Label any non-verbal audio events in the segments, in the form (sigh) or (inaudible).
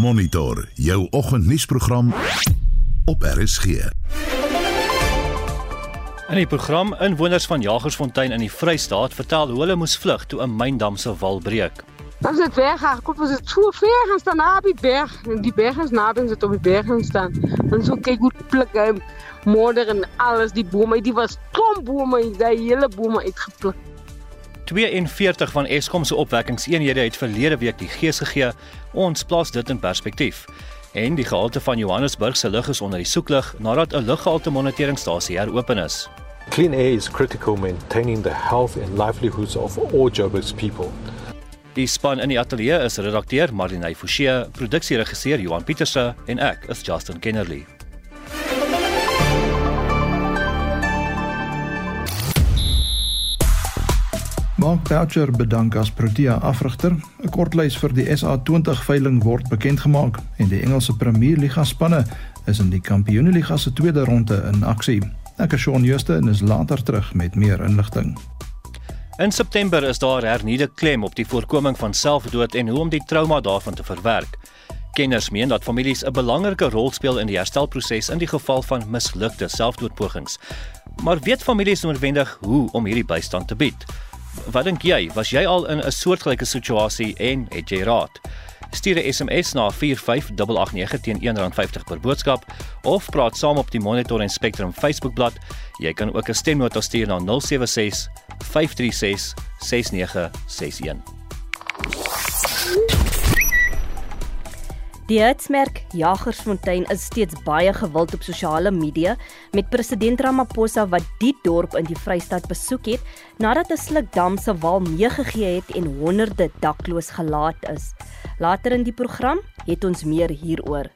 Monitor jou oggendnuusprogram op RSG. In die program inwoners van Jagersfontein in die Vrystaat vertel hoe hulle moes vlug toe 'n myndam se wal breek. Dan is het weggegaan. Kom, was het zo ver gaan staan na die berg. En die berg is nader en zit op die berg gaan staan. En zo kijk hoe plukken, modder en alles. Die bomen, die was klombomen. Die hele bomen uitgeplukt. 42 van Eskom se opwekkingseenhede het verlede week die gees gegee. Ons plaas dit in perspektief. En die gehalte van Johannesburg se lug is onder die soeklig nadat 'n luggehalte moniteringsstasie heropen is. Clean air is critical maintaining the health and livelihoods of all Joburg's people. Die span in die ateljee is redakteur Marlene Forsie, produksieregisseur Johan Pieterse en ek is Justin Kennerly. Mark Boucher bedank as Protea afrigter. 'n Kortlys vir die SA20 veiling word bekend gemaak en die Engelse Premier Liga spanne is in die Kampioenliga se tweede ronde in aksie. Ek is Shaun Jooste en is later terug met meer inligting. In September is daar hernieude klem op die voorkoming van selfdood en hoe om die trauma daarvan te verwerk. Kenners meen dat families 'n belangrike rol speel in die herstelproses in die geval van mislukte selfdoodpogings. Maar weet families noodwendig hoe om hierdie bystand te bied? Wat dink jy? Was jy al in 'n soortgelyke situasie en het jy raad? Stuur 'n SMS na 45889 teen R1.50 per boodskap of praat saam op die Monitor en Spectrum Facebookblad. Jy kan ook 'n stemnota stuur na 076 536 6961. Die hitsmerk Jagersfontein is steeds baie gewild op sosiale media met president Ramaphosa wat die dorp in die Vrystaat besoek het nadat 'n sluk dam se wal meegegee het en honderde dakloos gelaat is. Later in die program het ons meer hieroor.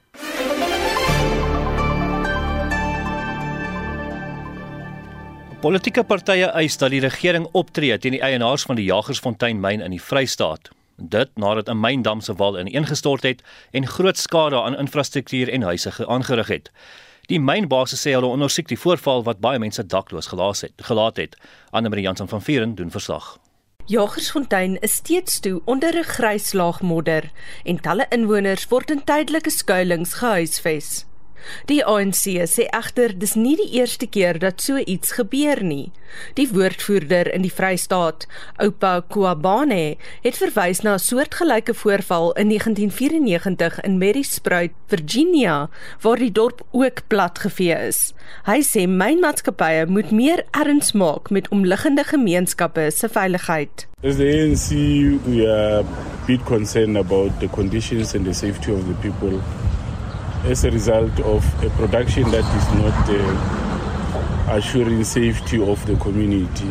Politieke partye eis dat die regering optree teen die eienaars van die Jagersfontein myn in die Vrystaat. Dit nadat 'n myndam se wal ineengestort het en groot skade aan infrastruktuur en huise aangerig het. Die mynbasis sê hulle ondersoek die voorval wat baie mense dakloos gelaat het. Gelaat het. Anne Marie Jansen van Vieren doen verslag. Jagersfontein is steeds toe onder 'n grys laag modder en talle inwoners word in tydelike skuilings gehuisves. Die ANC sê egter dis nie die eerste keer dat so iets gebeur nie. Die woordvoerder in die Vrystaat, Oupa Kuabane, het verwys na 'n soortgelyke voorval in 1994 in Maryspruit, Virginia, waar die dorp ook platgevee is. Hy sê mynmaatskappye moet meer erns maak met omliggende gemeenskappe se veiligheid. As the ANC, we are a bit concerned about the conditions and the safety of the people as a result of a production that is not uh, assuring safety of the community.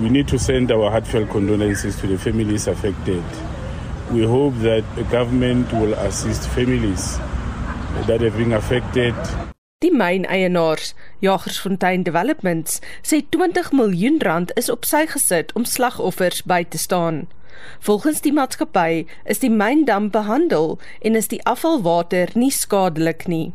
We need to send our heartfelt condolences to the families affected. We hope that the government will assist families that have been affected. Die myneienaars, Jagersfontein Developments, sê 20 miljoen rand is op sy gesit om slagoffers by te staan. Volgens die maatskappy is die myndam behandel en is die afvalwater nie skadelik nie.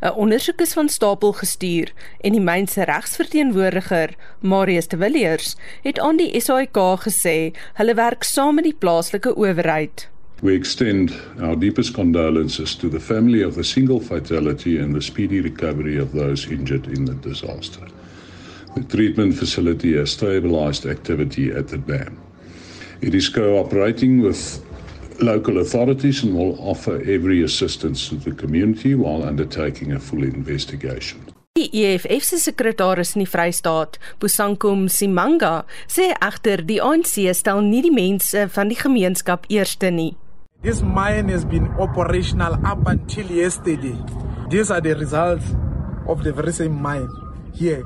'n Ondersoek is van stapel gestuur en die myn se regsverteenwoordiger, Marius de Villiers, het aan die SAIK gesê hulle werk saam met die plaaslike owerheid. We extend our deepest condolences to the family of the single fatality and the speedy recovery of those injured in the disaster. The treatment facility has stabilized activity at the dam. It is cooperating with local authorities and will offer every assistance to the community while undertaking a full investigation. Die EFF se sekretaris in die Vrystaat, Bosankom Simanga, sê egter die ANC stel nie die mense van die gemeenskap eerste nie. This mine has been operational up until yesterday. These are the results of the very same mine here.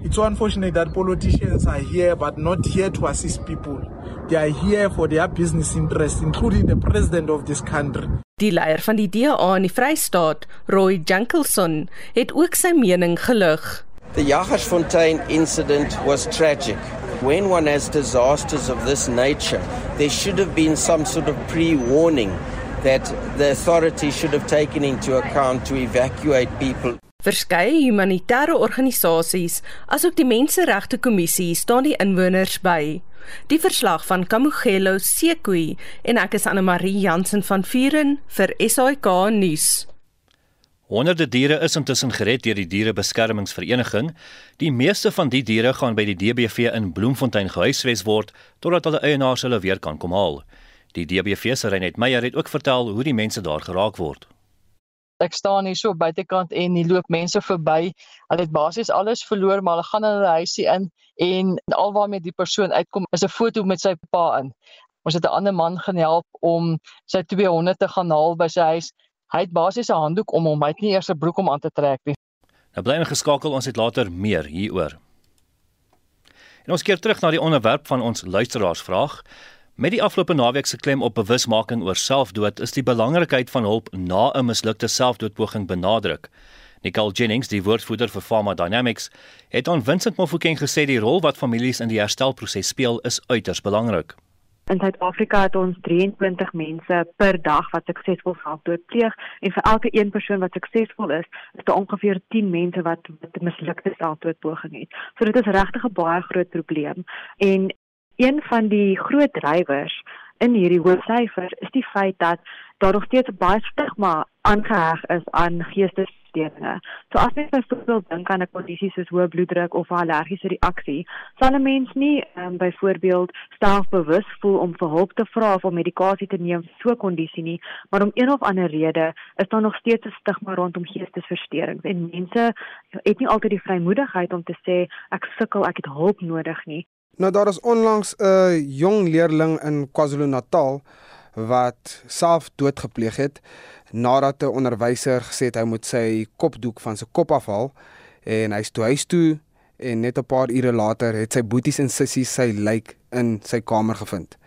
It's so unfortunate that politicians are here but not here to assist people. They are here for their business interests, including the president of this country. Die leier van die DA in die Vrystaat, Roy Jankelson, het ook sy mening gelig. The Jagersfontein incident was tragic. When one has disasters of this nature, there should have been some sort of pre-warning that the authorities should have taken into account to evacuate people. Verskeie humanitêre organisasies, asook die Menseregte Kommissie, staan die inwoners by. Die verslag van Kamugelo Sekui en ek is Anne Marie Jansen van Vuren vir SAK nuus. Honderde diere is intussen gered deur die dierebeskermingsvereniging. Die meeste van die diere gaan by die DBV in Bloemfontein gehuisves word totdat hulle eienaars hulle weer kan kom haal. Die DBV se Reinet Meyer het ook vertel hoe die mense daar geraak word ek staan hier so buitekant en hier loop mense verby. Hulle het basies alles verloor, maar hulle gaan in hulle huisie in en alwaarmee die persoon uitkom is 'n foto met sy pa in. Ons het 'n ander man gaan help om sy 200 te gaan haal by sy huis. Hy het basies 'n handdoek om hom, hy het nie eers 'n broek om aan te trek nie. Nou bly ingeskakel, ons het later meer hieroor. En ons keer terug na die onderwerp van ons luisteraarsvraag. Met die afgelope naweek se klem op bewusmaking oor selfdood is die belangrikheid van hulp na 'n mislukte selfdoodpoging benadruk. Nicole Jennings, die woordvoerder vir Pharma Dynamics, het aan Vincent Mofokeng gesê die rol wat families in die herstelproses speel is uiters belangrik. In Suid-Afrika het ons 23 mense per dag wat suksesvol selfdood pleeg en vir elke een persoon wat suksesvol is, is daar ongeveer 10 mense wat 'n mislukte selfdoodpoging het. So dit is regtig 'n baie groot probleem en een van die groot drywers in hierdie hoë syfers is die feit dat daar nog steeds baie stigma aangeheg is aan geestesstoornisse. So as jy byvoorbeeld dink aan 'n kondisie soos hoë bloeddruk of 'n allergiese reaksie, sal 'n mens nie um, byvoorbeeld selfbewus voel om vir hulp te vra of om medikasie te neem vir so 'n kondisie nie, maar om een of ander rede is daar nog steeds 'n stigma rondom geestesversteurings en mense het nie altyd die vrymoedigheid om te sê ek sukkel, ek het hulp nodig nie. Nou daar is onlangs 'n jong leerling in KwaZulu-Natal wat self doodgepleeg het nadat 'n onderwyser gesê het hy moet sy kopdoek van sy kop afhaal en hy's toe huis toe en net 'n paar ure later het sy boeties en sissies sy lijk in sy kamer gevind.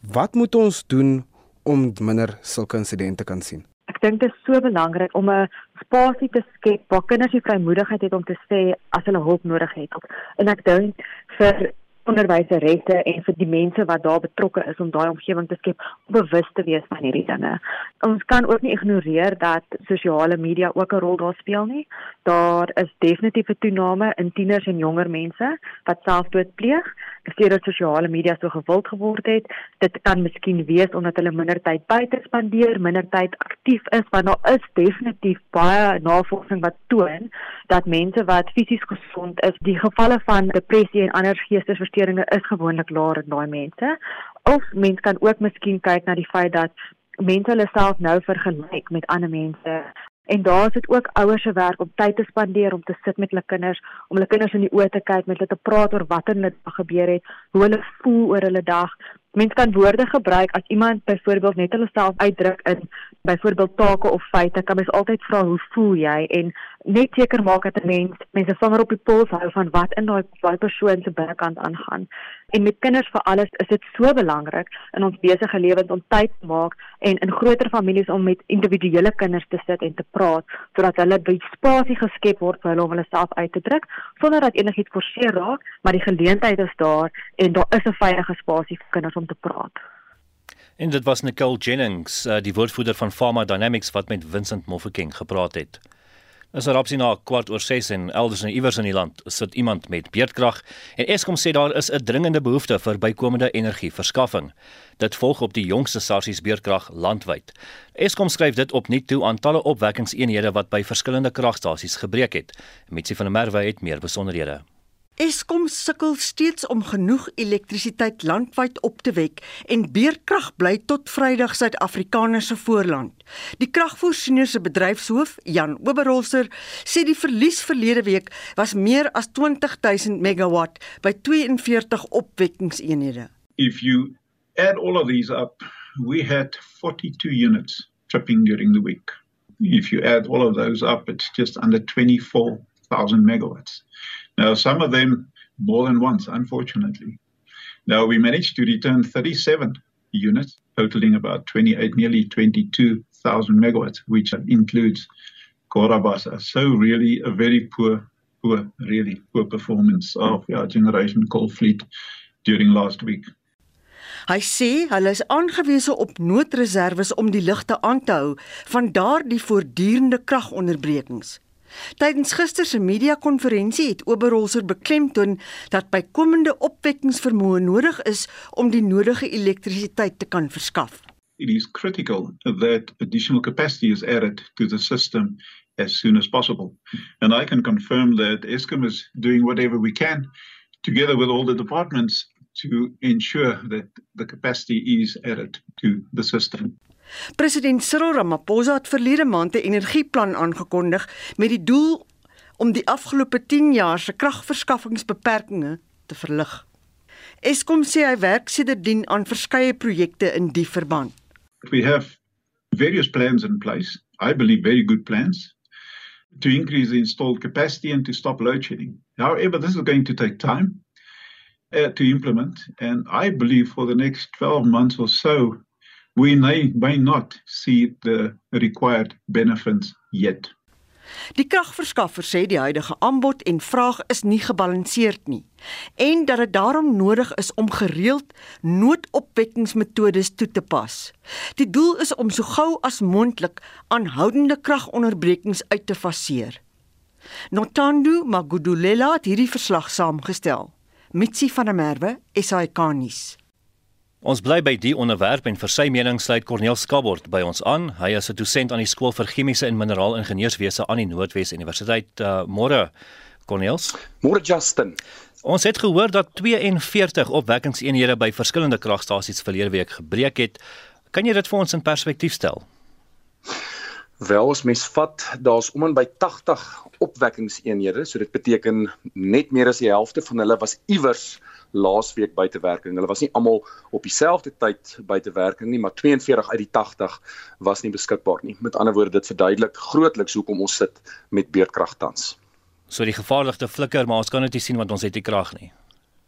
Wat moet ons doen om minder sulke insidente kan sien? Ek dink dit is so belangrik om 'n spasie te skep waar kinders die vrymoedigheid het om te sê as hulle hulp nodig het. En ek dink vir onderwyseresse en vir die mense wat daar betrokke is om daai omgewing te skep bewus te wees van hierdie dinge. Ons kan ook nie ignoreer dat sosiale media ook 'n rol daar speel nie. Daar is definitief 'n toename in tieners en jonger mense wat selfdood pleeg sedert sosiale media so gewild geword het. Dit kan miskien wees omdat hulle minder tyd buite spandeer, minder tyd aktief is, want daar is definitief baie navorsing wat toon dat mense wat fisies gesond is, die gevalle van depressie en ander geestesversteurings is gewoonlik laer in daai mense. Of mense kan ook miskien kyk na die feit dat mense hulle self nou vergelyk met ander mense En daar is dit ook ouers se werk om tyd te spandeer om te sit met hulle kinders, om hulle kinders in die oë te kyk, met hulle te praat oor wat in hulle dag gebeur het, hoe hulle voel oor hulle dag. Mense kan woorde gebruik as iemand byvoorbeeld net hulle self uitdruk in byvoorbeeld take of feite, kan mens altyd vra hoe voel jy en net seker maak dat 'n mens mense vinger op die pols hou van wat in daai daai persoon se binnekant aangaan. En met kinders vir alles is dit so belangrik in ons besige lewens om tyd te maak en in groter families om met individuele kinders te sit en te praat sodat hulle by spasie geskep word vir hulle om hulle self uit te druk sonder dat enigiets forceer raak, maar die geleentheid is daar en daar is 'n veilige spasie vir kinders om te praat. En dit was Nicole Jennings, eh, die woordvoerder van Pharma Dynamics wat met Vincent Mofokeng gepraat het. Is er opsie na kwart oor 6 en elders en iewers in die land sit iemand met beerdkrag en Eskom sê daar is 'n dringende behoefte vir bykomende energieverskaffing. Dit volg op die jongste sarsies beerdkrag landwyd. Eskom skryf dit opnuut toe aan talle opwekkingseenhede wat by verskillende kragstasies gebreek het. Mitsi van der Merwe het meer besonderhede. Eskom sukkel steeds om genoeg elektrisiteit landwyd op te wek en beerkrag bly tot Vrydag Suid-Afrikaners se voorland. Die kragvoorsiener se bedryfshoof, Jan Oberholzer, sê die verlies verlede week was meer as 20000 megawatt by 42 opwekkingseenhede. If you add all of these up, we had 42 units tripping during the week. If you add all of those up, it's just under 24000 megawatts. Now, some of them more than once, unfortunately. Now, we managed to return 37 units, totaling about 28, nearly 22,000 megawatts, which includes Korabasa. So, really, a very poor, poor, really poor performance of our generation coal fleet during last week. Hy sê hulle is aangewese op noodreserves om die ligte aan te hou van daardie voortdurende kragonderbrekings. Tydens gister se media-konferensie het Oberholzer beklemtoon dat bykomende opwekkingsvermoë nodig is om die nodige elektrisiteit te kan verskaf. It is critical that additional capacity is added to the system as soon as possible. And I can confirm that Eskom is doing whatever we can together with all the departments to ensure that the capacity is added to the system. President Cyril Ramaphosa het verlede maand 'n energieplan aangekondig met die doel om die afgelope 10 jaar se kragverskaffingsbeperkings te verlig. Eskom sê hy werk sedertdien aan verskeie projekte in die verband. We have various plans in place. I believe very good plans to increase the installed capacity and to stop load shedding. However, this is going to take time uh, to implement, and I believe for the next 12 months or so, we may, may not see the required benefits yet. Die kragverskaffer sê die huidige aanbod en vraag is nie gebalanseerd nie en dat dit daarom nodig is om gereeld noodopwekkingsmetodes toe te pas. Die doel is om so gou as moontlik aanhoudende kragonderbrekings uit te faseer. Notandu Magudulela het hierdie verslag saamgestel. Mitsi van der Merwe, SAK-nuus. Ons bly by die onderwerp en vir sy mening sluit Corneel Skabord by ons aan. Hy is 'n dosent aan die skool vir chemiese en mineraalingenieurswese aan die Noordwes Universiteit. Uh, môre Corneels. Môre Justin. Ons het gehoor dat 42 opwekkingseenhede by verskillende kragstasies verlede week gebreek het. Kan jy dit vir ons in perspektief stel? Wel, as mens vat, daar's om en by 80 opwekkingseenhede, so dit beteken net meer as die helfte van hulle was iewers laasweek buitewerking. Hulle was nie almal op dieselfde tyd buitewerking nie, maar 42 uit die 80 was nie beskikbaar nie. Met ander woorde, dit verduidelik grootliks hoekom ons sit met beerdkrag tans. So die gevaarligste flikker, maar ons kan dit nie sien want ons het nie krag nie.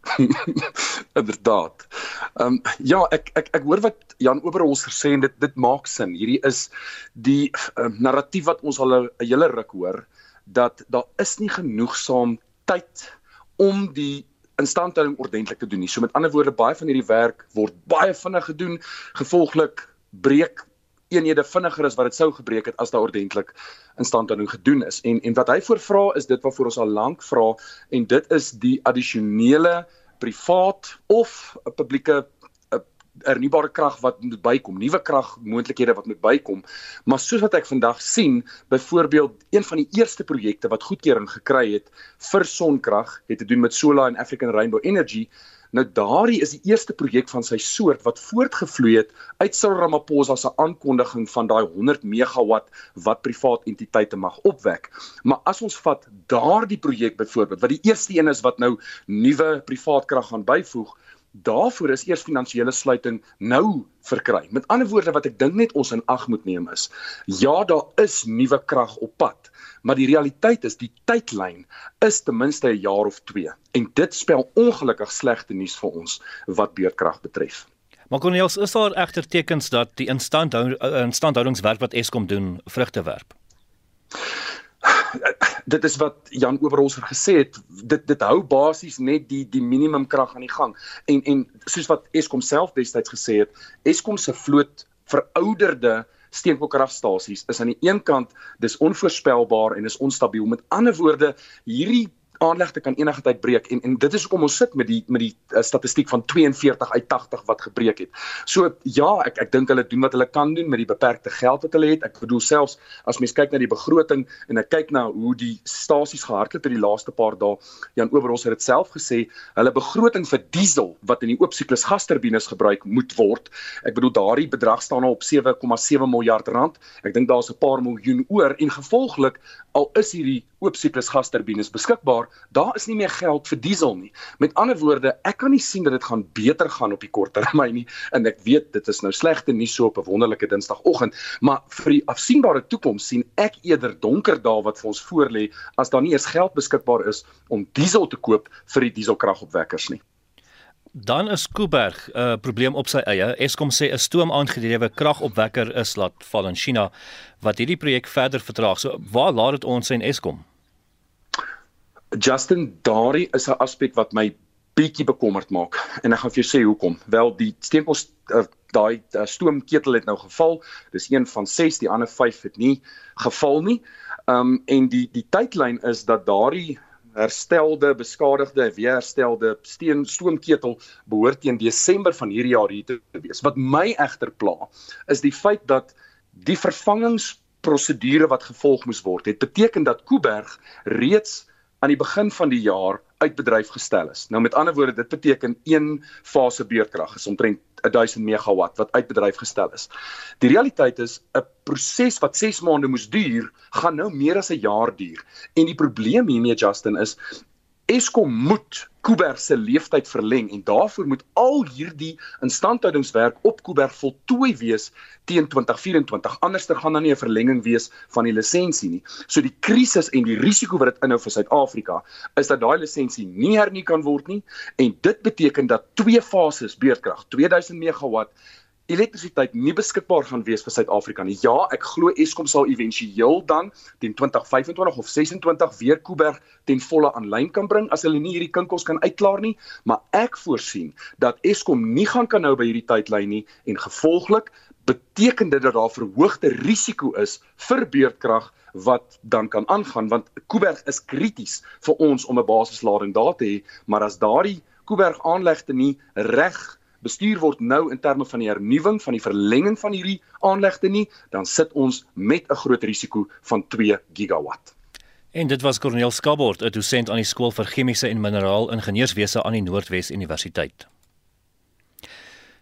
(laughs) Inderdaad. Ehm um, ja, ek ek ek hoor wat Jan Oberholz gesê en dit dit maak sin. Hierdie is die um, narratief wat ons al 'n hele ruk hoor dat daar is nie genoegsaam tyd om die instandhouding ordentlik te doen nie. So met ander woorde, baie van hierdie werk word baie vinnig gedoen, gevolglik breek eenhede vinniger as wat dit sou gebreek het as daar ordentlik instandhouding gedoen is. En en wat hy voorvra is dit waarvoor ons al lank vra en dit is die addisionele privaat of 'n publieke hernubare krag wat moet bykom, nuwe kragmoontlikhede wat moet bykom. Maar soos wat ek vandag sien, byvoorbeeld een van die eerste projekte wat goedkeuring gekry het vir sonkrag, het te doen met Solar and African Rainbow Energy. Nou daardie is die eerste projek van sy soort wat voortgevloei het uit Cyril Ramaphosa se aankondiging van daai 100 megawatt wat privaat entiteite mag opwek. Maar as ons vat daardie projek byvoorbeeld wat die eerste een is wat nou nuwe privaat krag gaan byvoeg, daarvoor is eers finansiële sluiting nou verkry. Met ander woorde wat ek dink net ons in ag moet neem is, ja, daar is nuwe krag op pad, maar die realiteit is die tydlyn is ten minste 'n jaar of 2 en dit spel ongelukkig slegte nuus vir ons wat beurtkrag betref. Maar Cornelius, is daar egter tekens dat die instandhou eh, instandhoudingswerk wat Eskom doen vrugte werp? dit is wat Jan Oberholzer gesê het dit dit hou basies net die die minimum krag aan die gang en en soos wat Eskom self destyds gesê het Eskom se vloot verouderde steenkoolkragstasies is aan die een kant dis onvoorspelbaar en is onstabiel. Met ander woorde hierdie aanlegte kan enige tyd breek en en dit is hoekom ons sit met die met die uh, statistiek van 42 uit 80 wat gebreek het. So ja, ek ek dink hulle doen wat hulle kan doen met die beperkte geld wat hulle het. Ek bedoel selfs as mens kyk na die begroting en ek kyk na hoe die stasies gehardloop het die laaste paar dae. Jan Oberholz het dit self gesê, hulle begroting vir diesel wat in die oop siklus gasturbines gebruik moet word. Ek bedoel daardie bedrag staan nou op 7,7 miljard rand. Ek dink daar's 'n paar miljoen oor en gevolglik al is hierdie oop siklus gasturbines beskikbaar, daar is nie meer geld vir diesel nie. Met ander woorde, ek kan nie sien dat dit gaan beter gaan op die kort termyn nie en ek weet dit is nou slegte nuus so op 'n wonderlike Dinsdagoggend, maar vir die afsienbare toekoms sien ek eerder donker dae wat vir ons voorlê as daar nie eens geld beskikbaar is om diesel te koop vir die dieselkragopwekkers nie. Dan is Kuiberg 'n uh, probleem op sy eie. Eskom sê 'n stoomaangedrewe kragopwekker is laat val in China wat hierdie projek verder vertraag. So waar laat dit ons in Eskom? Justin, daardie is 'n aspek wat my bietjie bekommerd maak en ek gaan vir jou sê hoekom. Wel die steenkos uh, daai uh, stoomketel het nou geval. Dis een van 6, die ander 5 het nie geval nie. Ehm um, en die die tydlyn is dat daardie herstelde, beskadigde, weer herstelde steen stoomketel behoort teen Desember van hierdie jaar hier te wees. Wat my egter pla, is die feit dat die vervangingsprosedure wat gevolg moes word, het beteken dat Kuiberg reeds aan die begin van die jaar uit bedryf gestel is. Nou met ander woorde, dit beteken een fase beurtkrag is omtrent 1000 megawatt wat uit bedryf gestel is. Die realiteit is 'n proses wat 6 maande moes duur, gaan nou meer as 'n jaar duur. En die probleem hiermee Justin is Eskom moet Kuiberg se leeftyd verleng en daarvoor moet al hierdie instandhoudingswerk op Kuiberg voltooi wees teen 2024. Anderster gaan dan nie 'n verlenging wees van die lisensie nie. So die krisis en die risiko wat dit inhou vir Suid-Afrika is dat daai lisensie nie hernu kan word nie en dit beteken dat twee fases beurtkrag 2000 megawatt elektrisiteit nie beskikbaar gaan wees vir Suid-Afrika nie. Ja, ek glo Eskom sal éventueel dan teen 2025 of 26 weer Kuiberg ten volle aanlyn kan bring as hulle nie hierdie kinkels kan uitklaar nie, maar ek voorsien dat Eskom nie gaan kan nou by hierdie tydlyn nie en gevolglik beteken dit dat daar verhoogde risiko is vir beurtkrag wat dan kan aangaan want Kuiberg is krities vir ons om 'n basislading daar te hê, maar as daardie Kuiberg aanlegte nie reg bestuur word nou in terme van die hernuwing van die verlenging van hierdie aanlegte nie, dan sit ons met 'n groot risiko van 2 gigawatt. En dit was Corneel Skabord, 'n dosent aan die skool vir chemiese en mineraal ingenieurswese aan die Noordwes Universiteit.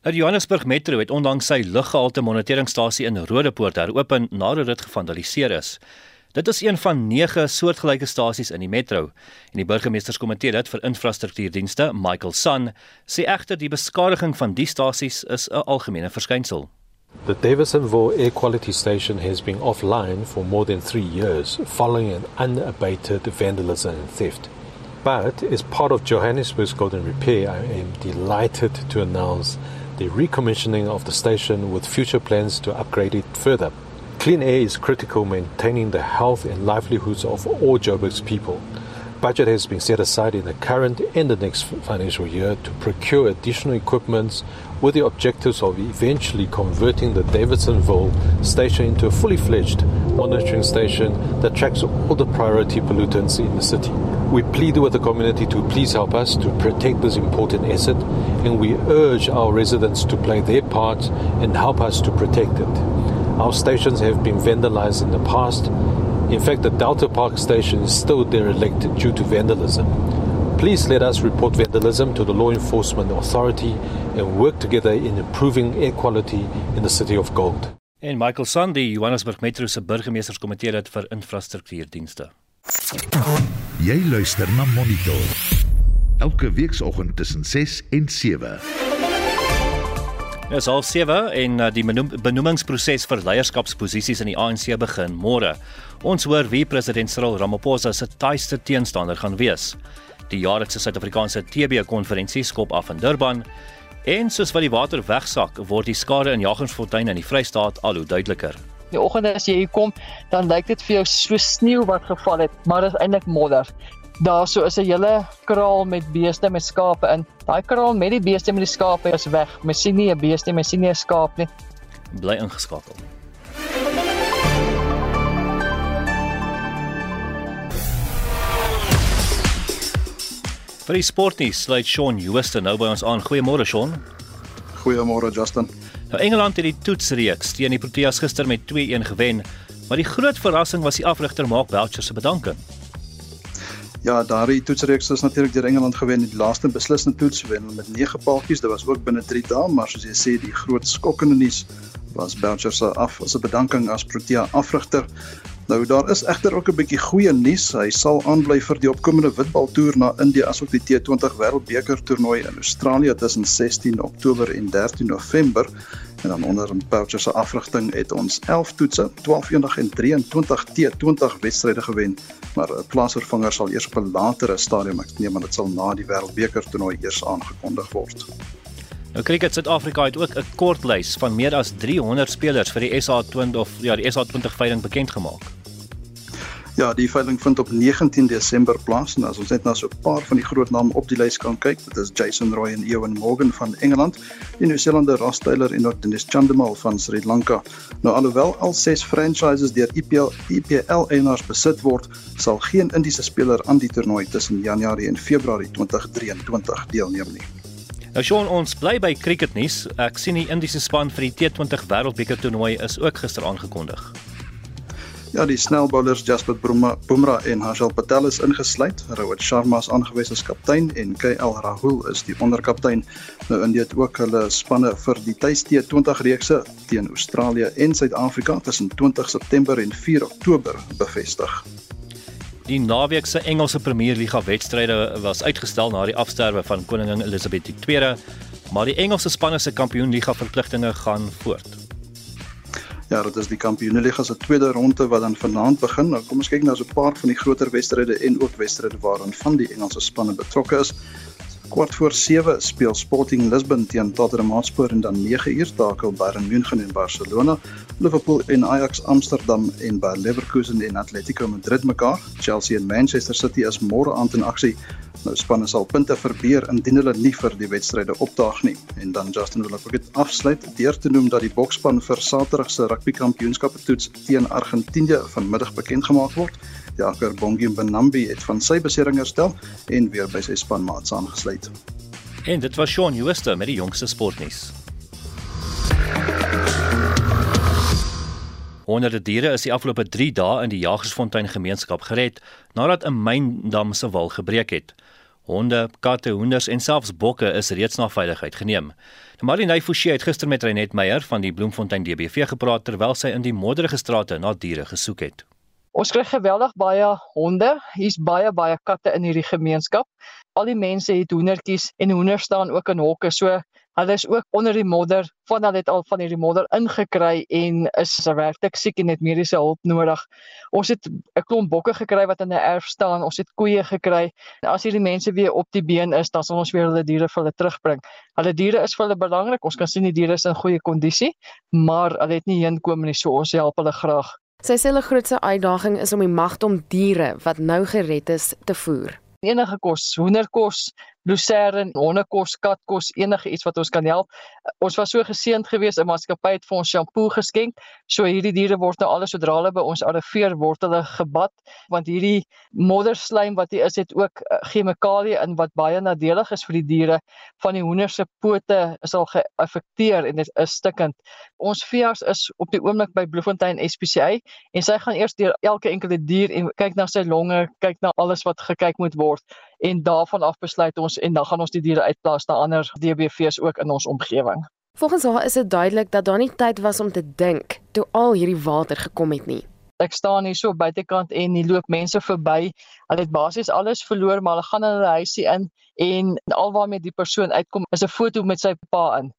Nou die Johannesburg Metro het ondanks sy luggehalte moniteringstasie in Rodepoort heropen nadat dit gevandaliseer is. Dit is een van 9 soortgelyke stasies in die metro en die burgemeesterskomitee dit vir infrastruktuurdienste, Michael Sun, sê egter die beskadiging van die stasies is 'n algemene verskynsel. The Davisonville Air Quality Station has been offline for more than three years following an unabated vandalism and theft. But as part of Johannesburg's Golden Repair, I am delighted to announce the recommissioning of the station with future plans to upgrade it further. Clean air is critical maintaining the health and livelihoods of all Joburg's people. Budget has been set aside in the current and the next financial year to procure additional equipment with the objectives of eventually converting the Davidsonville station into a fully fledged monitoring station that tracks all the priority pollutants in the city. We plead with the community to please help us to protect this important asset and we urge our residents to play their part and help us to protect it. Our stations have been vandalized in the past. In fact, the Delta Park station is still derelict due to vandalism. Please let us report vandalism to the law enforcement authority and work together in improving air quality in the city of Gold. En Michael Sandy, Johannesburg Metro se burgemeesterskomitee het vir infrastruktuurdienste. Jy luister na Monitor. Elke weekoggend tussen 6 en 7. Dis al 7 en uh, die benoemingsproses vir leierskapsposisies in die ANC begin môre. Ons hoor wie president Cyril Ramaphosa se tuiste teenstander gaan wees. Die jaarlikse Suid-Afrikaanse TB-konferensie skop af in Durban en soos wat die water wegsak, word die skade in Jagensfontein in die Vrystaat al hoe duideliker. Die oggend as jy hier kom, dan lyk dit vir jou so sneeu wat geval het, maar dit is eintlik modder. Daarso is 'n hele kraal met beeste met skape in. Daai kraal met die beeste met die skape is weg. Mens sien nie 'n beeste, mens sien nie 'n skaap nie. Bly ingeskakel. Vir die sportnuus sluit Shaun Jooste nou by ons aan. Goeiemôre Shaun. Goeiemôre Justin. Nou Engeland het die toetsreeks teen die Proteas gister met 2-1 gewen, maar die groot verrassing was die afrigter Mark Boucher se bedanking. Ja, daardie toetsreeks is natuurlik deur Engeland gewen in die laaste beslissende toets wen met 9 paaltjies. Dit was ook binne 3 dae, maar soos jy sê, die groot skokkende nuus was Belcher se af as 'n bedanking as Protea afrigter. Nou daar is egter ook 'n bietjie goeie nuus. Hy sal aanbly vir die opkomende witbaltoer na Indië asook die T20 Wêreldbeker toernooi in Australië tussen 16 Oktober en 13 November. En dan onder in Poucher se afrigting het ons 11 toetse, 12 eendag en 23 T20 wedstryde gewen, maar 'n plaasvervanger sal eers op 'n latere stadium, ek neem aan dit sal na die Wêreldbeker toernooi eers aangekondig word. Nou Cricket Suid-Afrika het ook 'n kort lys van meer as 300 spelers vir die SA20 of ja, die SA20 veiling bekend gemaak. Ja, die veiling vind op 19 Desember plaas en as ons net na so 'n paar van die groot name op die lys kan kyk, dit is Jason Roy en Ewan Morgan van Engeland, die Nieu-Seelander Ross Taylor en Dennis Chandimal van Sri Lanka. Nou alhoewel al ses franchises deur EPL EPL eienaars besit word, sal geen Indiese speler aan die toernooi tussen Januarie en Februarie 2023 deelneem nie. Nou Sean, ons bly by cricketnuus. Ek sien die Indiese span vir die T20 Wêreldbeker toernooi is ook gister aangekondig. Ja, die snelbowlers Jasper Bumrah en Harshal Patel is ingesluit. Rohit Sharma is aangewys as kaptein en KL Rahul is die onderkaptein. Nou in dit ook hulle spanne vir die Tuiste 20 reekse teen Australië en Suid-Afrika tussen 20 September en 4 Oktober bevestig. Die naweek se Engelse Premierliga wedstryde was uitgestel na die afsterwe van koningin Elizabeth II, maar die Engelse spanne se kampioenliga verpligtinge gaan voort. Ja, dit is die Kampioenligga se tweede ronde wat dan vanaand begin. Nou kom ons kyk na so 'n paar van die groter wedstryde en ook wedstryde waaraan van die Engelse spanne betrokke is. Kwart voor 7 speel Sporting Lisbon teen Tottenham Hotspur en dan 9 uur takel Bayern München en Barcelona, Liverpool en Ajax Amsterdam en Bayer Leverkusen en Atletico Madrid mekaar. Chelsea en Manchester City is môre aand in aksie. Nou spanne sal punte verbeer indien hulle nie vir die wedstryde opdaag nie. En dan Justin wil ek ook dit afsluit deur te noem dat die boksspan vir Saterdag se rugby kampioenskappe toets teen Argentinië vanmiddag bekend gemaak word. Jaker Bongi Benambi het van sy besering herstel en weer by sy spanmaats aangesluit. En dit was Shaun Schuster met die jongste sportnuus. Honderde diere is die afgelope 3 dae in die Jagersfontein gemeenskap gered nadat 'n myndam se wal gebreek het. Honde, katte, hoenders en selfs bokke is reeds na veiligheid geneem. Marinay Forsie het gister met Renet Meyer van die Bloemfontein DBV gepraat terwyl sy in die modderige strate na diere gesoek het. Ons kry geweldig baie honde. Hier's baie baie katte in hierdie gemeenskap. Al die mense het hoendertjies en hoenders staan ook in hokke. So hulle is ook onder die modder. Van hulle het al van hierdie modder ingekry en is werklik siek en het mediese hulp nodig. Ons het 'n klomp bokke gekry wat in 'n erf staan. Ons het koeie gekry. En as hierdie mense weer op die been is, dan sal ons weer hulle diere vir hulle terugbring. Hulle diere is vir hulle belangrik. Ons kan sien die diere is in goeie kondisie, maar hulle het nie heenkom nie, so ons help hulle graag. Sy sê hulle grootste uitdaging is om die magte om diere wat nou gered is te voer. Enige kos, hoenderkos, lucerne, hondekos, katkos, enige iets wat ons kan help. Ons was so geseënd geweest, 'n maatskappy het vir ons shampoo geskenk. So hierdie diere word nou alles sodra hulle by ons arriveer word hulle gebad want hierdie modderslaim wat hier is het ook eh, chemikalieë in wat baie nadelig is vir die diere. Van die hoender se pote is al geaffekteer en dit is stikkend. Ons veearts is op die oomblik by Bloemfontein SPCA en sy gaan eers deur elke enkele dier en kyk na sy longe, kyk na alles wat gekyk moet word en daarvan af besluit ons en dan gaan ons die diere uitplaas na ander DBV's ook in ons omgewing. Volgens haar is dit duidelik dat daar nie tyd was om te dink toe al hierdie water gekom het nie. Ek staan hier so buitekant en hier loop mense verby. Hulle het basies alles verloor, maar hulle gaan in hulle huisie in en alwaarmee die persoon uitkom is 'n foto met sy pa in.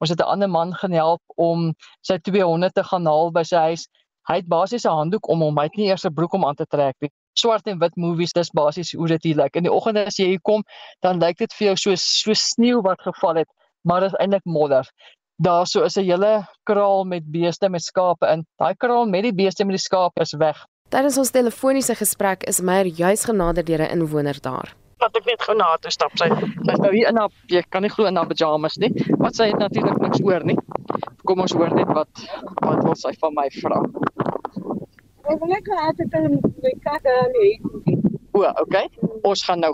Ons het 'n ander man gaan help om sy 200 te gaan haal by sy huis. Hy het basies 'n handdoek om hom, hy het nie eers 'n broek om aan te trek nie swart en wit movies dis basies hoe dit hier lyk. In die oggende as jy hier kom, dan lyk dit vir jou so so sneeu wat geval het, maar dit is eintlik modder. Daar so is 'n hele kraal met beeste met skape in. Daai kraal met die beeste met die skape is weg. Tydens ons telefoniese gesprek is Meyer juis genader deur 'n inwoner daar. Wat ek net gou na toe stap sy. Sy's nou hier in haar jy kan nie glo in haar pyjamas nie. Wat sy het natuurlik niks oor nie. Kom ons hoor net wat wat wil sy van my vra. Ek wil net altyd 'n katte hê. O, okay. Ons gaan nou.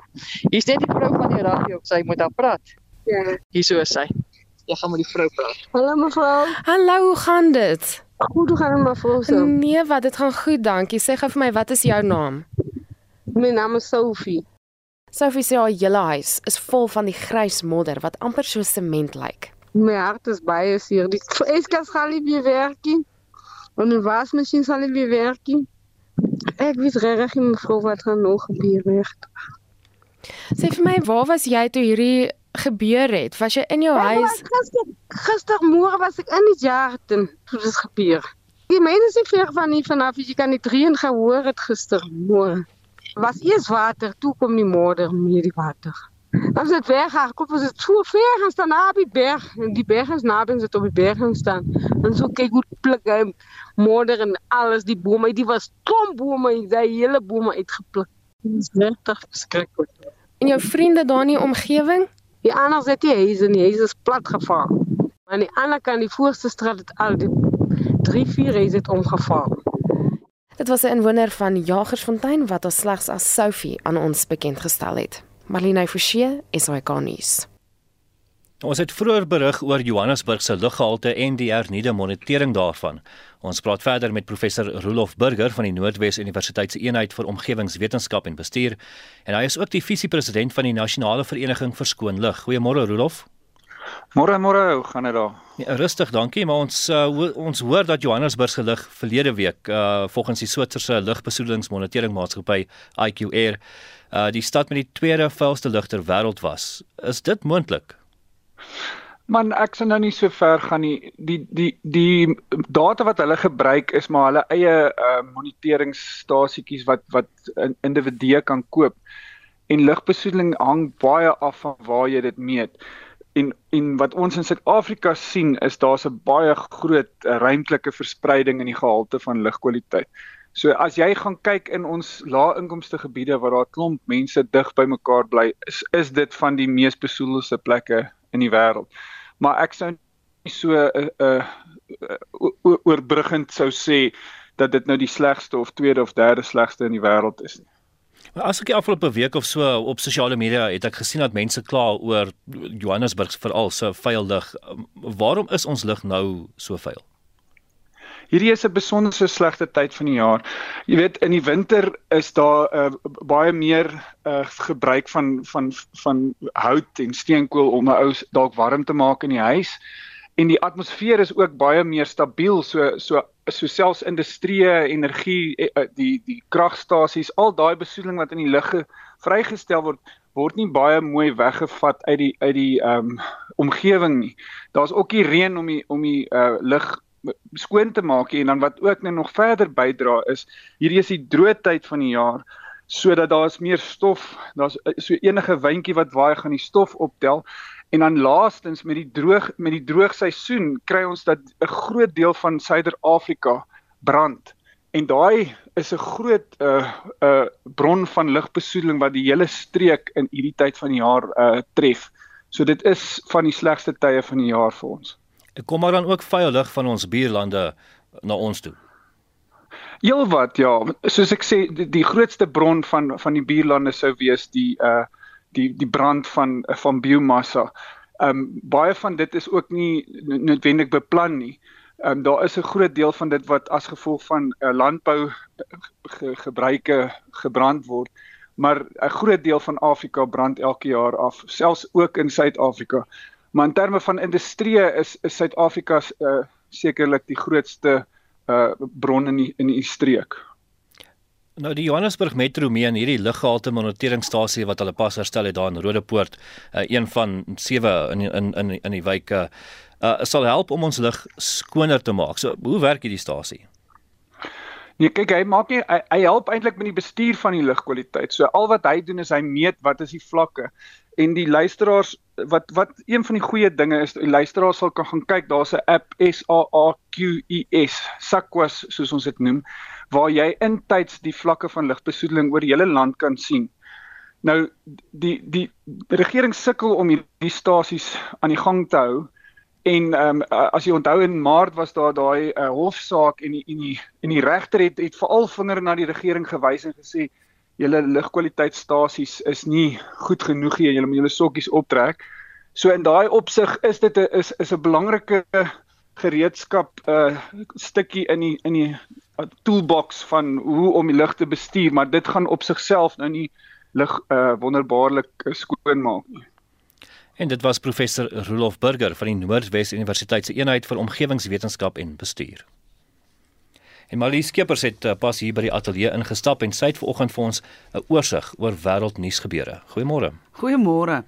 Hier's net die vrou van die radio, sy moet daar praat. Ja. Hier so is sy. Jy gaan met die vrou praat. Hallo mevrou. Hallo, hoe gaan dit? Goed, hoe gaan dit mevrou se? Nee, wat dit gaan goed, dankie. Sê gou vir my, wat is jou naam? My naam is Sophie. Sophie se hele huis is vol van die grys modder wat amper so sement lyk. My hart is baie seer. Die yskas gaan nie weer werk nie. En die wasmasjien sal nie weer werk nie. Ek weet regtig nie mevrou wat gaan nog gebeur nie. Sê vir my, waar was jy toe hierdie gebeur het? Was jy in jou ek huis? Gister gistermôre was ek in die jaren toe dit gebeur. Die mense sê ver van nie vanaf jy kan die reën gehoor het gistermôre. Was eers water, toe kom die modder met die water. Als het weggaat, komt het zo ver gaan staan na die berg. En die berg is na en zit op die berg gaan staan. En zo kijk hoe plukken, modder en alles, die bomen. Die was trombomen, die hele bomen uitgeplukt. Dat is echt verschrikkelijk. En jou vriende daar in die omgewing? Die ander zit die huis en die huis is plat gevallen. Aan die andere kant, die voorste straat, het al die drie, vier huis het omgevallen. Dit was 'n inwoner van Jagersfontein wat ons slegs as Sophie aan ons bekend gestel het. Marlene Forsie, SAK nuus. Ons het vroeër berig oor Johannesburg se luggehalte en die hernieude monitering daarvan. Ons praat verder met professor Rolof Burger van die Noordwes Universiteit se eenheid vir omgewingswetenskap en bestuur en hy is ook die visiepresident van die Nasionale Vereniging vir Skoon Lug. Goeiemôre Rolof. Môre môre, hoe gaan dit daar? Ja, rustig, dankie, maar ons uh, ons hoor dat Johannesburg se lug verlede week uh volgens die Switserse lugbesoedelingsmoniteringmaatskappy IQ Air uh die stad met die tweede vuilste lug ter wêreld was. Is dit moontlik? Man, ek sien nou nie so ver gaan nie. Die die die data wat hulle gebruik is maar hulle eie uh moniteringstasietjies wat wat individue kan koop. En lugbesoedeling hang baie af van waar jy dit meet. En en wat ons in Suid-Afrika sien is daar's 'n baie groot uh, ruimtelike verspreiding in die gehalte van lugkwaliteit. So as jy gaan kyk in ons lae-inkomste gebiede waar daar klomp mense dig by mekaar bly, is is dit van die mees besoedelde plekke in die wêreld maar ek sou nie so 'n uh, uh, oorbruggend sou sê dat dit nou die slegste of tweede of derde slegste in die wêreld is nie. Maar as ek die afgelope week of so op sosiale media het ek gesien dat mense kla oor Johannesburg veral se vuil lug. Waarom is ons lug nou so vuil? Hierdie is 'n besonderse slegte tyd van die jaar. Jy weet in die winter is daar uh, baie meer uh, gebruik van van van hout en steenkool om 'n ou dalk warm te maak in die huis. En die atmosfeer is ook baie meer stabiel so so so selfs industrie, energie, eh, die die kragstasies, al daai besoedeling wat in die lug vrygestel word word nie baie mooi weggevat uit die uit die ehm um, omgewing nie. Daar's ook nie reën om die om die uh, lug skoon te maak en dan wat ook net nog verder bydra is hierdie is die droë tyd van die jaar sodat daar's meer stof daar's eh, so enige windjie wat waai gaan die stof optel en dan laastens met die droog met die droogseisoen kry ons dat 'n groot deel van Suider-Afrika brand en daai is 'n groot 'n uh, 'n uh, bron van lugbesoedeling wat die hele streek in hierdie tyd van die jaar uh, tref. So dit is van die slegste tye van die jaar vir ons. Kom maar dan ook vuil lug van ons buurlande na ons toe. Heel wat ja, soos ek sê die, die grootste bron van van die buurlande sou wees die uh die die brand van van biomassa. Um baie van dit is ook nie noodwendig beplan nie. Um daar is 'n groot deel van dit wat as gevolg van uh, landbou ge, gebruike gebrand word. Maar 'n groot deel van Afrika brand elke jaar af, selfs ook in Suid-Afrika. Maar in terme van industrie is is Suid-Afrika uh, sekerlik die grootste uh, bron in die, in die streek. Nou die Johannesburg Metro meen hierdie luggehalte moniteringstasie wat hulle pas herstel het daar in Rodepoort, uh, een van sewe in in in in die wyke, uh, sal help om ons lug skoner te maak. So hoe werk hierdie stasie? Nee, kyk, hy maak nie hy, hy help eintlik met die bestuur van die lugkwaliteit. So al wat hy doen is hy meet wat is die vlakke en die luisteraars wat wat een van die goeie dinge is die luisteraars sal kan gaan kyk daar's 'n app S A A Q U S Sakwas soos ons dit noem waar jy intyds die vlakke van lugbesoedeling oor die hele land kan sien. Nou die die regering sukkel om hierdie stasies aan die gang te hou en ehm um, as jy onthou in Maart was daar daai uh, hofsaak en die en die en die regter het het veral vinger na die regering gewys en gesê julle lugkwaliteitstasies is nie goed genoeg nie en julle moet julle sokkies optrek. So in daai opsig is dit 'n is is 'n belangrike gereedskap 'n uh, stukkie in die in die toolbox van hoe om die lug te bestuur, maar dit gaan op sigself nou nie lug uh, wonderbaarlik skoon maak nie. En dit was professor Rolof Burger van die Noordwes Universiteit se eenheid vir omgewingswetenskap en bestuur. En Malie Skeepers het uh, pas hier by die ateljee ingestap en sy het vanoggend vir ons 'n oorsig oor wêreldnuusgebeure. Goeiemôre. Goeiemôre.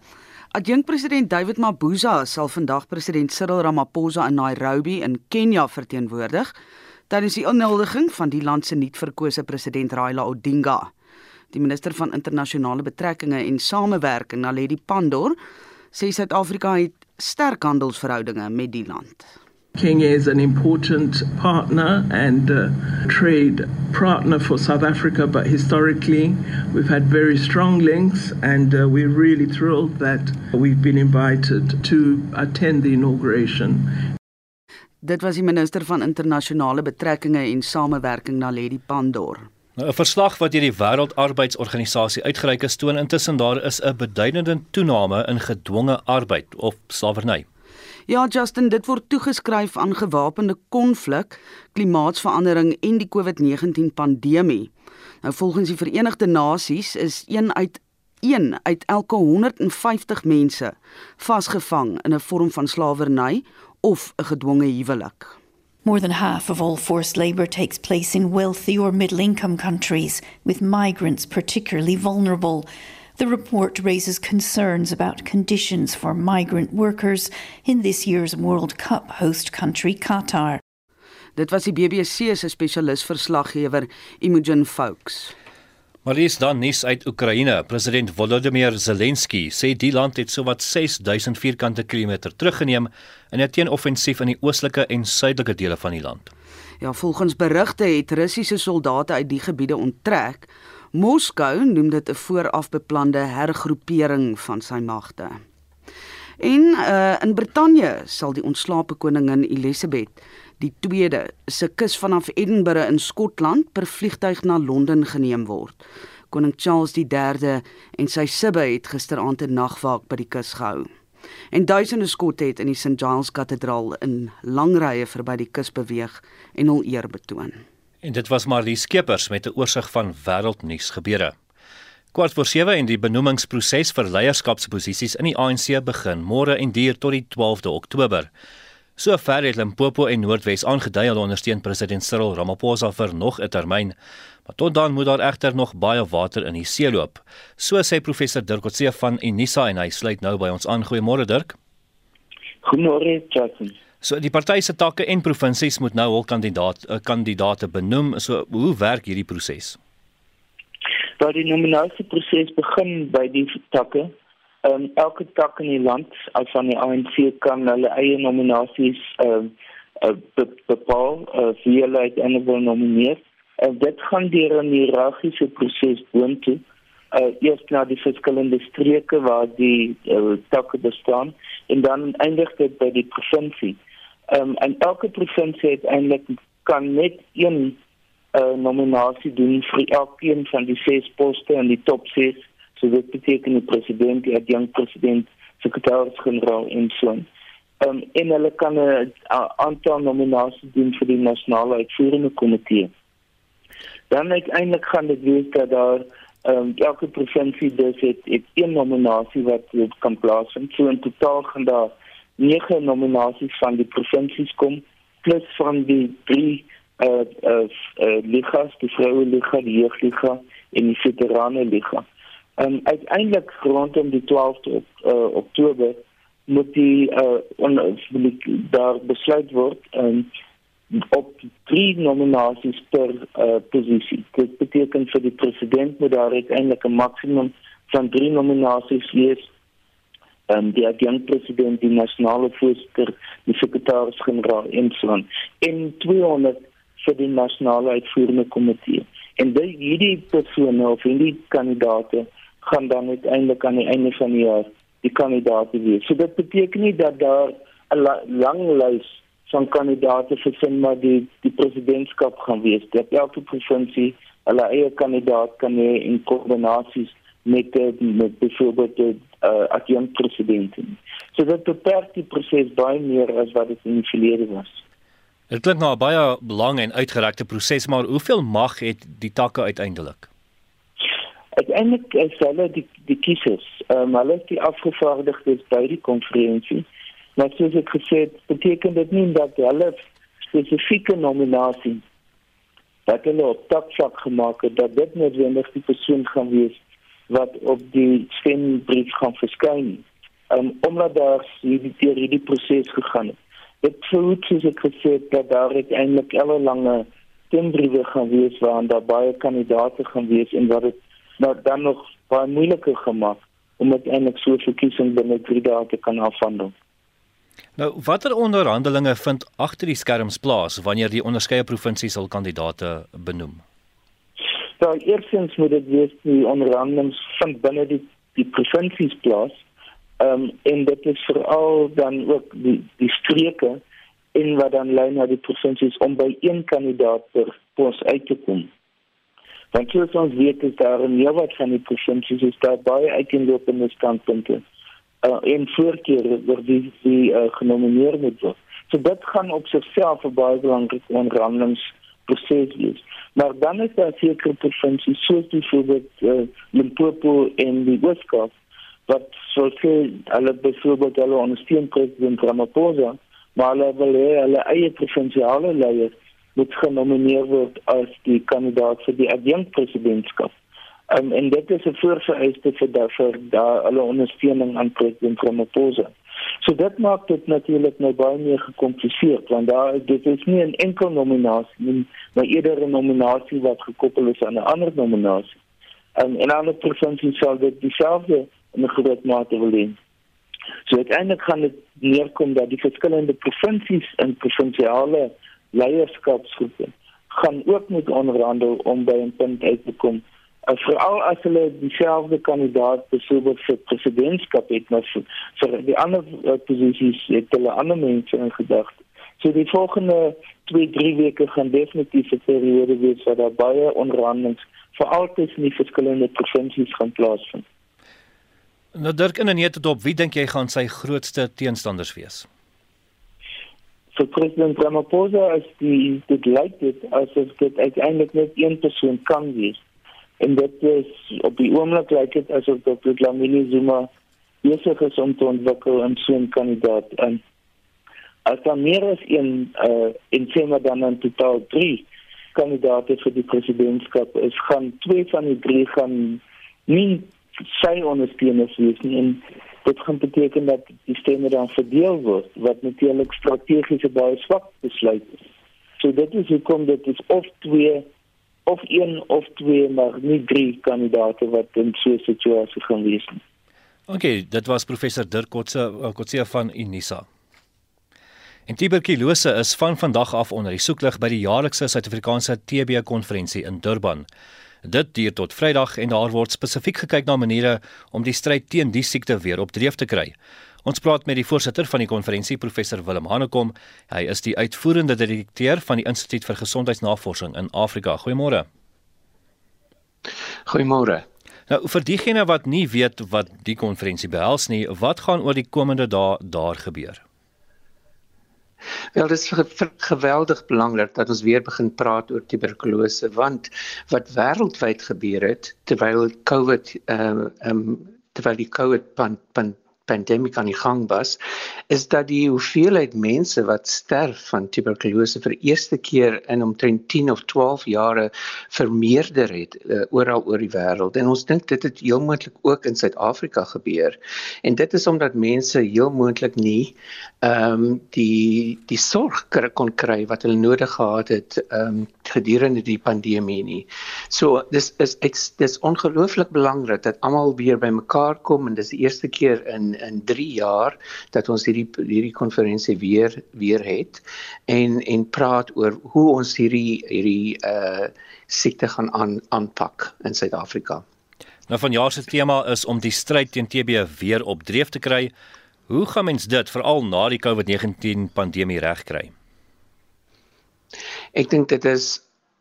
Adjunkpresident David Mabuza sal vandag president Cyril Ramaphosa in Nairobi in Kenja verteenwoordig tydens die inhuldiging van die land se nuutverkose president Raila Odinga. Die minister van internasionale betrekkinge en samewerking, Naledi Pandor, sê Suid-Afrika het sterk handelsverhoudinge met die land. Kenya is an important partner and uh, trade partner for South Africa, but historically we've had very strong links, and uh, we're really thrilled that we've been invited to attend the inauguration. Dit was die minister van internasionale betrekkinge en samewerking Naledi Pandor. Nou, 'n Verslag wat deur die Wêreldarbeids-organisasie uitgereik is, toon intussen daar is 'n beduidende toename in gedwonge arbeid of slawerny. Ja, Justin, dit word toegeskryf aan gewapende konflik, klimaatsverandering en die COVID-19 pandemie. Nou volgens die Verenigde Nasies is een uit 1 uit elke 150 mense vasgevang in 'n vorm van slawerny of 'n gedwonge huwelik. More than half of all forced labor takes place in wealthy or middle income countries, with migrants particularly vulnerable. The report raises concerns about conditions for migrant workers in this year's World Cup host country, Qatar. Dit was die BBC se spesialisverslaggewer Imogen Fox. Maar is dan nuus uit Oekraïne. President Volodymyr Zelensky sê die land het sowat 6000 vierkante kilometer teruggeneem in 'n teenoffensief in die oostelike en suidelike dele van die land. Ja, volgens berigte het Russiese soldate uit die gebiede onttrek. Moskou noem dit 'n voorafbeplande hergroepering van sy magte. En uh, in Brittanje sal die ontslape koningin Elisabeth die tweede se kus vanaf Edinburgh in Skotland per vliegtyg na Londen geneem word. Koning Charles III en sy sibbe het gisteraand 'n nagwaak by die kus gehou. En duisende skotte het in die St Giles Kathedraal in lang rye verby die kus beweeg en hul eer betoon. En dit was maar die skeppers met 'n oorsig van wêreldnuus gebeure. Kwart voor 7 en die benoemingsproses vir leierskapsposisies in die ANC begin môre en duur tot die 12de Oktober. Sover het Limpopo en Noordwes aangedui hulle ondersteun president Cyril Ramaphosa vir nog 'n termyn. Maar tot dan moet daar egter nog baie water in die see loop. So sê professor Dirk Coetzee van Unisa en hy sluit nou by ons aan. Goeiemôre Dirk. Goeiemôre Jason. So die partye se takke en provinsies moet nou hul kandidaat uh, kandidaate benoem. So hoe werk hierdie proses? Dat die nominasieproses begin by die takke um, elke tak in die land as van die ANC kan hulle eie nominasies uh, uh, bepaal uh, wie hulle uiteindelik wil nomineer. En uh, dit gaan deur 'n hiërargiese proses boontoe. Uh, eers na die verskillende streke waar die uh, takke bestaan en dan eindig dit by die provinsie. Um, en elke provinsie het eintlik kan net een uh, nominasie doen vir elkeen van die ses poste in die top 6 So dit beteken die president, die adjunct president, sekretaris-generaal en so. Ehm um, en hulle kan 'n aantal nominasies doen vir die nasionale uitvoerende komitee. Dan uiteindelik gaan dit wees dat daar ehm um, elke provinsie dus het, het een nominasie wat kan plaasvind. So in totaal gaan daar 9 nominasies van die provinsies kom plus van die drie eh uh, eh uh, uh, ligas, die vroue liga, die jeugliga en die veterane liga. En uiteindelik rondom die 12de op, uh, Oktober moet die uh, on, daar besluit word um, op drie nominasies per uh, posisie. Dit beteken vir die president moet daar uiteindelik 'n maksimum van drie nominasies wees. Um, die adjunct president, die nasionale voorsitter, die sekretaris-generaal en so aan. En 200 vir die nasionale uitvoerende komitee. En die hierdie persone of hierdie kandidaate gaan dan uiteindelik aan die einde van die jaar die kandidaate wees. So dit beteken nie dat daar 'n la lang lys van kandidaate vir sin maar die die presidentskap gaan wees. Dat elke provinsie hulle eie kandidaat kan hê in kombinasies met met byvoorbeeld uh, adjunct president. So dit beperk die proses baie meer as wat dit in die verlede was. Dit klink nou 'n baie lang en uitgerekte proses, maar hoeveel mag het die takke uiteindelik? Uiteindelik is hulle die die kiesers. Ehm um, hulle is die afgevaardigdes by die konferensie. Maar soos ek gesê het, beteken dit nie dat hulle spesifieke nominasie dat hulle op tapsak gemaak het dat dit noodwendig die persoon gaan wees wat op die stembrief gaan verskyn. Um, omdat daar hierdie hierdie proses gegaan het. Dit verhoed soos ek gesê dat daar uiteindelik alle lange stembriewe gaan wees waarin daar baie kandidaate gaan wees en wat dit nou dan nog baie moeiliker gemaak om uiteindelik so 'n verkiesing binne 3 dae te kan afhandel. Nou, watter onderhandelinge vind agter die skerms plaas wanneer die onderskeie provinsies hul kandidaate benoem? Nou, eerstens moet dit wees die onderhandelings vind binne die die provinsies plaas. Ehm um, en dit is veral dan ook die die streke en wat dan lei na die provinsies om by een kandidaat per pos uit te kom. Want soos ons weet is daar in heel wat van die provinsies is daar baie uiteenlopende standpunte uh, en voorkeure oor wie wie uh, genomineer moet word. So dit gaan op sigself 'n baie belangrike onderhandelingsproses wees. Maar dan is daar sekere provinsies soos byvoorbeeld uh, Limpopo en die Oos-Kaap wat sou sê hulle byvoorbeeld hulle ondersteun president Ramaphosa maar hulle wil hê hulle eie provinsiale leier moet genomineer word as die kandidaat vir die adjunkpresidentskap. Um, en dit is 'n voorvereiste vir daarvoor daar hulle ondersteuning aan president Ramaphosa. So dit maak dit natuurlik nou baie meer gekompliseerd want daar dit is nie 'n enkel nominasie nie, maar eerder 'n nominasie wat gekoppel is aan 'n ander nominasie. Um, en ander provinsies sal dit dieselfde in 'n groot mate wil hê. So uiteindelik gaan dit neerkom dat die verskillende provinsies en provinsiale leierskapsgroepe gaan ook moet onderhandel om by 'n punt uit te kom. En veral as hulle dieselfde kandidaat byvoorbeeld vir presidentskap het, maar vir, vir die ander uh, posisies het hulle ander mense in gedagte. So die volgende 2-3 weke gaan definitief 'n periode wees waar daar baie onderhandelings veral tussen die verskillende provinsies gaan plaasvind. Nou Dirk in en net op wie dink jy gaan sy grootste teenstanders wees? Vir president Ramaphosa is die dit lyk dit asof dit uiteindelik net een persoon kan wees. En dit is op die oomblik lyk dit asof met Lamini Zuma besig is om te ontwikkel 'n so 'n kandidaat en as daar meer as een uh, in tema dan in totaal 3 kandidaate vir die presidentskap is gaan twee van die drie gaan nie sy ondersteuners wees nie en dit gaan beteken dat die stemme dan verdeel word wat natuurlik strategies baie swak besluit is. So dit is hoekom dit is of twee of een of twee maar nie drie kandidate wat in so 'n situasie gaan wees nie. OK, dit was professor Dirk Kotse Kotse van Unisa. En tuberkulose is van vandag af onder die soeklig by die jaarlikse Suid-Afrikaanse TB konferensie in Durban. Dit duur tot Vrydag en daar word spesifiek gekyk na maniere om die stryd teen die siekte weer op dreef te kry. Ons praat met die voorsitter van die konferensie, professor Willem Hanekom. Hy is die uitvoerende direkteur van die Instituut vir Gesondheidsnavorsing in Afrika. Goeiemôre. Goeiemôre. Nou vir diegene wat nie weet wat die konferensie behels nie, wat gaan oor die komende dae daar gebeur? Wel dit is geweldig belangrik dat ons weer begin praat oor tuberkulose want wat wêreldwyd gebeur het terwyl COVID ehm uh, um, terwyl die COVID pan, pan, pandemie aan die gang was, is dat die hoeveelheid mense wat sterf van tuberkulose vir eerste keer in omtrent 10 of 12 jare vermeerder het uh, oral oor die wêreld. En ons dink dit het heel moontlik ook in Suid-Afrika gebeur. En dit is omdat mense heel moontlik nie ehm um, die die sorg kon kry wat hulle nodig gehad het ehm um, gedurende die pandemie nie. So dis is dis ongelooflik belangrik dat almal weer bymekaar kom en dis die eerste keer in in 3 jaar dat ons hierdie hierdie konferensie weer weer het en en praat oor hoe ons hierdie hierdie uh siekte gaan aan aanpak in Suid-Afrika. Nou vanjaar se tema is om die stryd teen TB weer op dreef te kry. Hoe gaan mens dit veral na die COVID-19 pandemie regkry? Ek dink dit is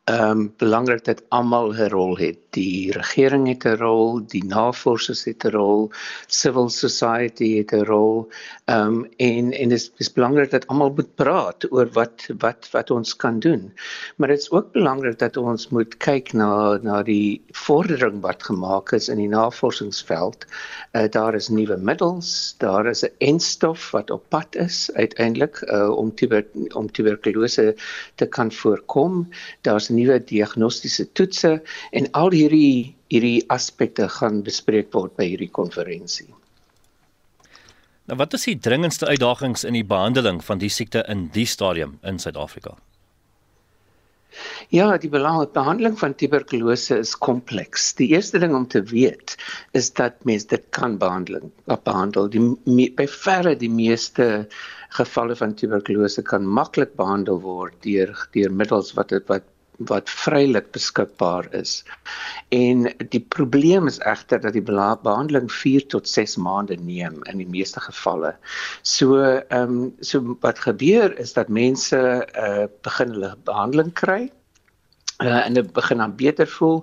ehm um, belangrik dat almal 'n rol het. Die regering het 'n rol, die navorsers het 'n rol, civil society het 'n rol. Ehm um, en en dit is, belangrik dat almal moet praat oor wat wat wat ons kan doen. Maar dit is ook belangrik dat ons moet kyk na na die vordering wat gemaak is in die navorsingsveld. Uh, daar is nuwe middels, daar is 'n enstof wat op pad is uiteindelik uh, om tuber, om tuberkulose te kan voorkom. Daar's nuwe diagnostiese toetse en al hierdie hierdie aspekte gaan bespreek word by hierdie konferensie. Nou wat is die dringendste uitdagings in die behandeling van die siekte in die stadium in Suid-Afrika? Ja, die behandeling van tuberkulose is kompleks. Die eerste ding om te weet is dat mens dit kan behandel. Behandel die me, by verre die meeste gevalle van tuberkulose kan maklik behandel word deur deur middels wat wat wat vrylik beskikbaar is. En die probleem is egter dat die behandeling 4 tot 6 maande neem in die meeste gevalle. So ehm um, so wat gebeur is dat mense uh begin hulle behandeling kry uh, en dit begin dan beter voel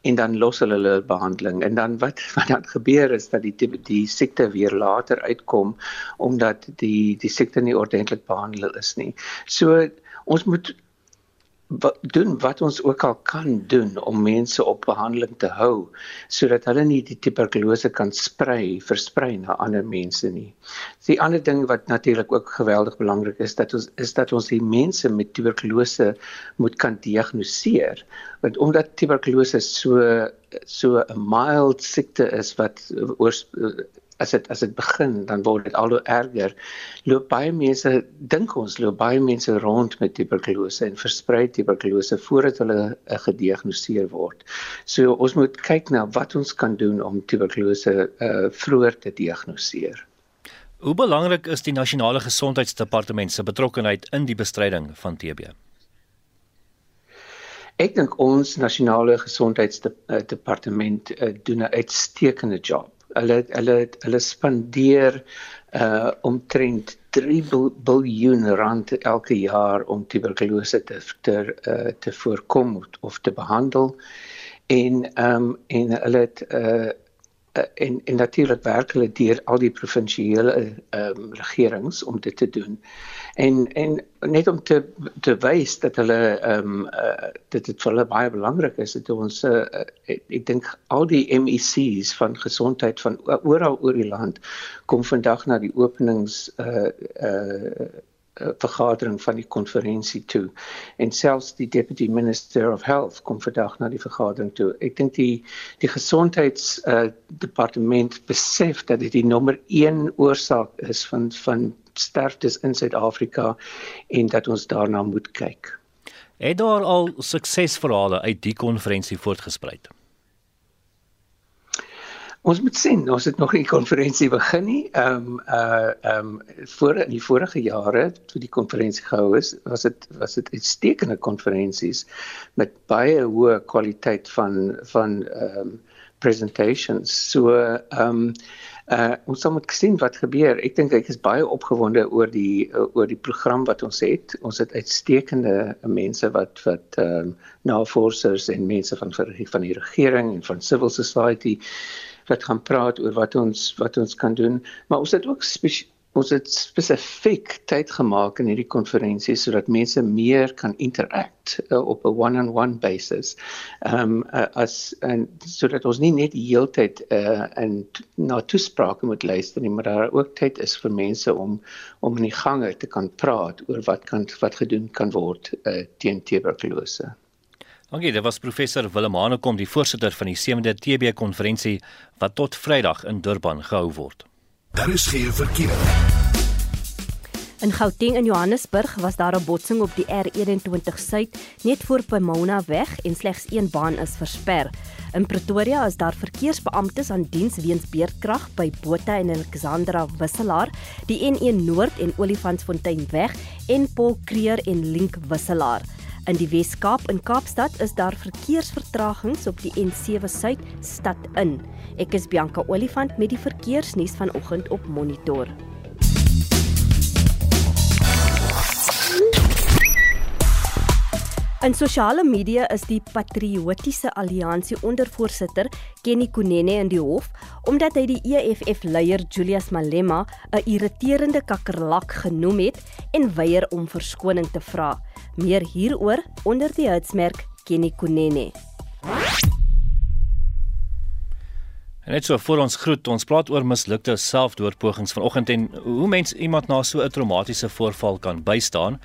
en dan los hulle hulle behandeling en dan wat (laughs) wat dan gebeur is dat die die, die siekte weer later uitkom omdat die die siekte nie ordentlik behandel is nie. So ons moet wat doen wat ons ook al kan doen om mense op behandeling te hou sodat hulle nie die tuberkulose kan sprei versprei na ander mense nie. Die ander ding wat natuurlik ook geweldig belangrik is dat ons is dat ons die mense met tuberkulose moet kan diagnoseer want omdat tuberkulose so so 'n mild siekte is wat oor as dit as dit begin dan word dit al hoe erger. Loop baie mense dink ons loop baie mense rond met tuberkulose en versprei tuberkulose voordat hulle uh, gediagnoseer word. So ons moet kyk na wat ons kan doen om tuberkulose uh, vroeër te diagnoseer. Hoe belangrik is die nasionale gesondheidsdepartement se betrokkeheid in die bestryding van TB Ek dink ons nasionale gesondheidsdepartement uh, doen 'n uitstekende job hulle hulle hulle spandeer uh omtrent 3 biljoen rand elke jaar om tuberkulose te te uh, te voorkom of te behandel. En ehm um, en hulle het uh en en natuurlik werk hulle deur al die provinsiale ehm um, regerings om dit te doen. En en net om te te wys dat hulle ehm um, uh, dit dit vir hulle baie belangrik is dat ons uh, ek dink al die MEC's van gesondheid van oral oor die land kom vandag na die openings uh uh vergadering van die konferensie toe en selfs die deputy minister of health kom vandag na die vergadering toe ek dink die die gesondheids uh, departement besef dat dit die nommer 1 oorsaak is van van sterftes in Suid-Afrika en dat ons daarna moet kyk. Het daar al suksesverhale uit die konferensie voortgesprei? Ons moet sien, ons het nog nie die konferensie begin nie. Ehm um, uh ehm um, voor in die vorige jare toe die konferensie gehou is, was dit was dit uitstekende konferensies met baie hoë kwaliteit van van ehm um, presentations. So ehm um, Uh ons sal moet sien wat gebeur. Ek dink ek is baie opgewonde oor die uh, oor die program wat ons het. Ons het uitstekende mense wat wat ehm uh, navorsers en mense van van die regering en van civil society wat gaan praat oor wat ons wat ons kan doen. Maar ons het ook ons het spesifiek tyd gemaak in hierdie konferensie sodat mense meer kan interact uh, op 'n one-on-one basis. Ehm um, uh, as en sodat ons nie net die hele tyd uh, in na toesprake moet luister nie, maar daar ook tyd is vir mense om om in die gange te kan praat oor wat kan wat gedoen kan word uh, teen tuberkulose. Dankie, dit was professor Willem Hanekom, die voorsitter van die 7de TB konferensie wat tot Vrydag in Durban gehou word. Daar is geen verkeer. In Gauteng in Johannesburg was daar 'n botsing op die R21 Suid net voor Pomona weg en slegs een baan is versper. In Pretoria is daar verkeersbeamptes aan diens weens beerdkrag by Botha en Alexandra Wisselaar, die N1 Noord en Olifantsfontein weg en Paul Creer en Link Wisselaar. In die Wes-Kaap in Kaapstad is daar verkeersvertragings op die N7 Suid stad in. Ek is Bianca Olifant met die verkeersnuus vanoggend op Monitor. In sosiale media is die Patriotiese Alliansie ondervoorsitter Kenny Kunene in die hof omdat hy die EFF leier Julius Malema 'n irriterende kakkerlak genoem het en weier om verskoning te vra. Meer hieroor onder die hitsmerk Kenny Kunene. En net so voor ons groet, ons praat oor mislukte selfdoodpogings vanoggend en hoe mens iemand na so 'n traumatiese voorval kan bystaan.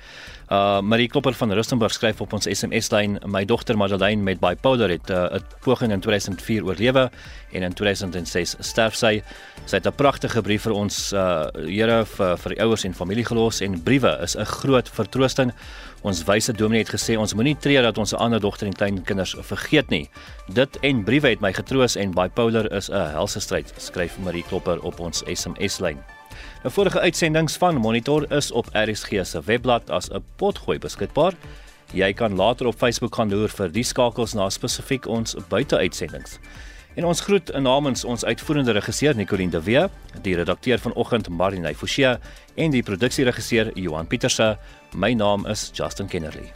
Uh Marie Klopper van Rustenburg skryf op ons SMS-lyn: "My dogter Madeleine met bipolar het 'n uh, poging in 2004 oorlewe en in 2006 sterf sy. Sy het 'n pragtige brief vir ons uh Here vir vir die ouers en familie gelos en briewe is 'n groot vertroosting. Ons wyse dominee het gesê ons moenie treur dat ons ander dogter en kleinkinders vergeet nie. Dit en briewe het my getroos en bipolar is 'n helse stryd, skryf Marie Klopper op ons SMS-lyn. 'n Vorige uitsendings van Monitor is op RSG se webblad as 'n potgooi beskikbaar. Jy kan later op Facebook gaan loer vir die skakels na spesifiek ons buiteuitsendings. En ons groet namens ons uitvoerende regisseur Nicoline de Wee, die redakteur vanoggend Marinay Forsie en die produksieregisseur Johan Pieterse. My naam is Justin Kennerly.